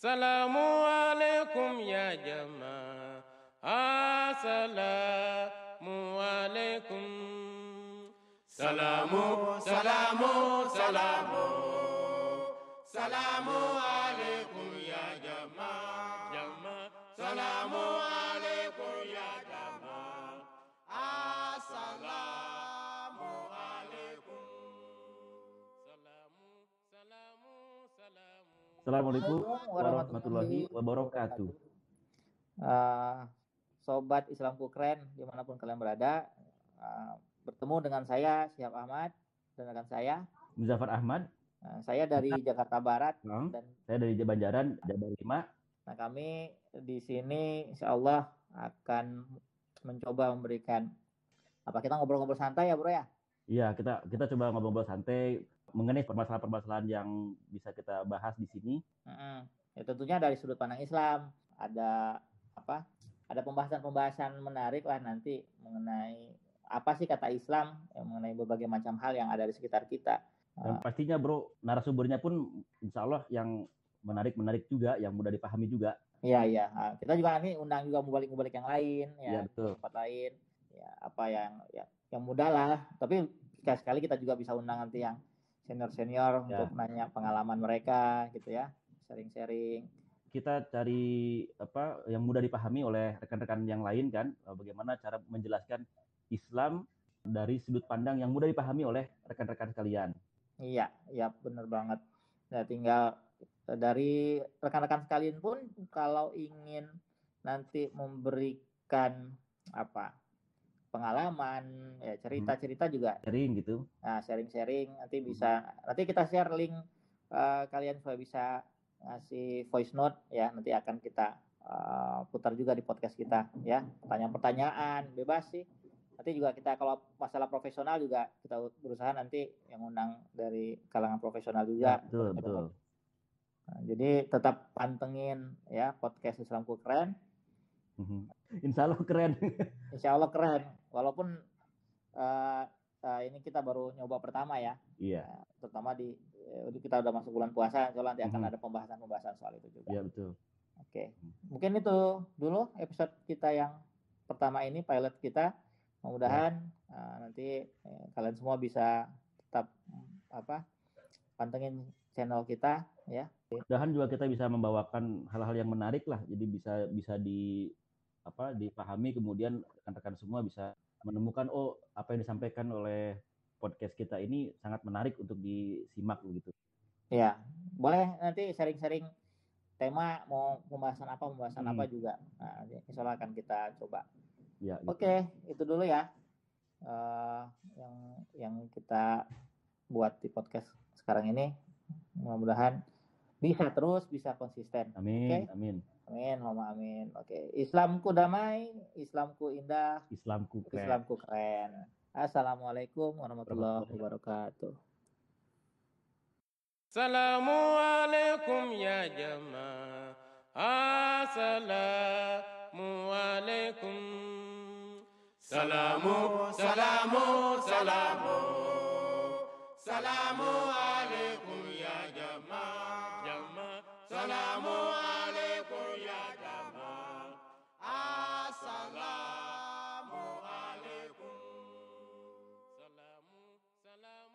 Assalamualaikum ya jamaah. Assalamualaikum. Salamu, salamu, salamu. Salamu Assalamualaikum warahmatullahi wabarakatuh. Uh, sobat Islamku keren di mana pun kalian berada uh, bertemu dengan saya Siap Ahmad dan rekan saya Muzaffar Ahmad, Uh, saya dari Jakarta Barat Bang. dan saya dari Banjaran, Jabar 5. nah kami di sini Insya Allah akan mencoba memberikan apa kita ngobrol-ngobrol santai ya bro ya Iya, kita kita coba ngobrol-ngobrol santai mengenai permasalahan-permasalahan yang bisa kita bahas di sini. Mm-mm. ya tentunya dari sudut pandang Islam ada apa ada pembahasan-pembahasan menarik lah nanti mengenai apa sih kata Islam yang mengenai berbagai macam hal yang ada di sekitar kita Dan pastinya bro, narasumbernya pun insya Allah yang menarik-menarik juga, yang mudah dipahami juga. Iya iya. Nah, kita juga nanti undang juga mubalik-mubalik yang lain Iya ya, betul. tempat lain. Ya apa yang ya, yang mudah lah. Tapi sekali-sekali kita juga bisa undang nanti yang senior-senior Ya. untuk nanya pengalaman mereka gitu ya. Sharing-sharing. Kita cari apa yang mudah dipahami oleh rekan-rekan yang lain kan, eh, bagaimana cara menjelaskan Islam dari sudut pandang yang mudah dipahami oleh rekan-rekan sekalian. Iya, iya bener banget. Nah, tinggal eh, dari rekan-rekan sekalian pun kalau ingin nanti memberikan apa pengalaman ya cerita-cerita juga Sharing gitu. Nah, sharing-sharing nanti bisa nanti kita share link eh, kalian supaya bisa ngasih voice note ya nanti akan kita eh, putar juga di podcast kita ya pertanyaan-pertanyaan bebas sih nanti juga kita kalau masalah profesional juga kita berusaha nanti yang undang dari kalangan profesional Ya, juga betul, betul. Nah, jadi tetap pantengin ya podcast Islamku keren. Insya Allah keren. Insya Allah keren walaupun eh, eh, ini kita baru nyoba pertama ya Iya, Ya, terutama di eh, kita udah masuk bulan puasa, Allah nanti akan Mhm. ada pembahasan-pembahasan soal itu juga. iya betul. Oke, mungkin itu dulu episode kita yang pertama ini pilot kita. Mudah-mudahan eh, nanti eh, kalian semua bisa tetap mm, apa pantengin channel kita ya. Mudahan juga kita bisa membawakan hal-hal yang menarik lah. Jadi bisa bisa di apa dipahami kemudian rekan-rekan semua bisa menemukan oh apa yang disampaikan oleh podcast kita ini sangat menarik untuk disimak begitu. Ya, boleh nanti sharing-sharing tema mau pembahasan apa pembahasan Hmm. apa juga. Nah, insya Allah akan kita coba. Ya, gitu. Oke, itu dulu ya eh, yang yang kita buat di podcast sekarang ini. Mudah-mudahan bisa terus, bisa konsisten. Amin, Oke. amin. Amin, Allahumma amin. Oke, Islamku damai, Islamku indah, Islamku keren. Islamku keren. Assalamualaikum warahmatullahi wabarakatuh. Assalamualaikum ya jamaah. Assalamualaikum. Salamu, salamu, salamu. Salamu alaikum ya jamaah. Jamaah. Salamu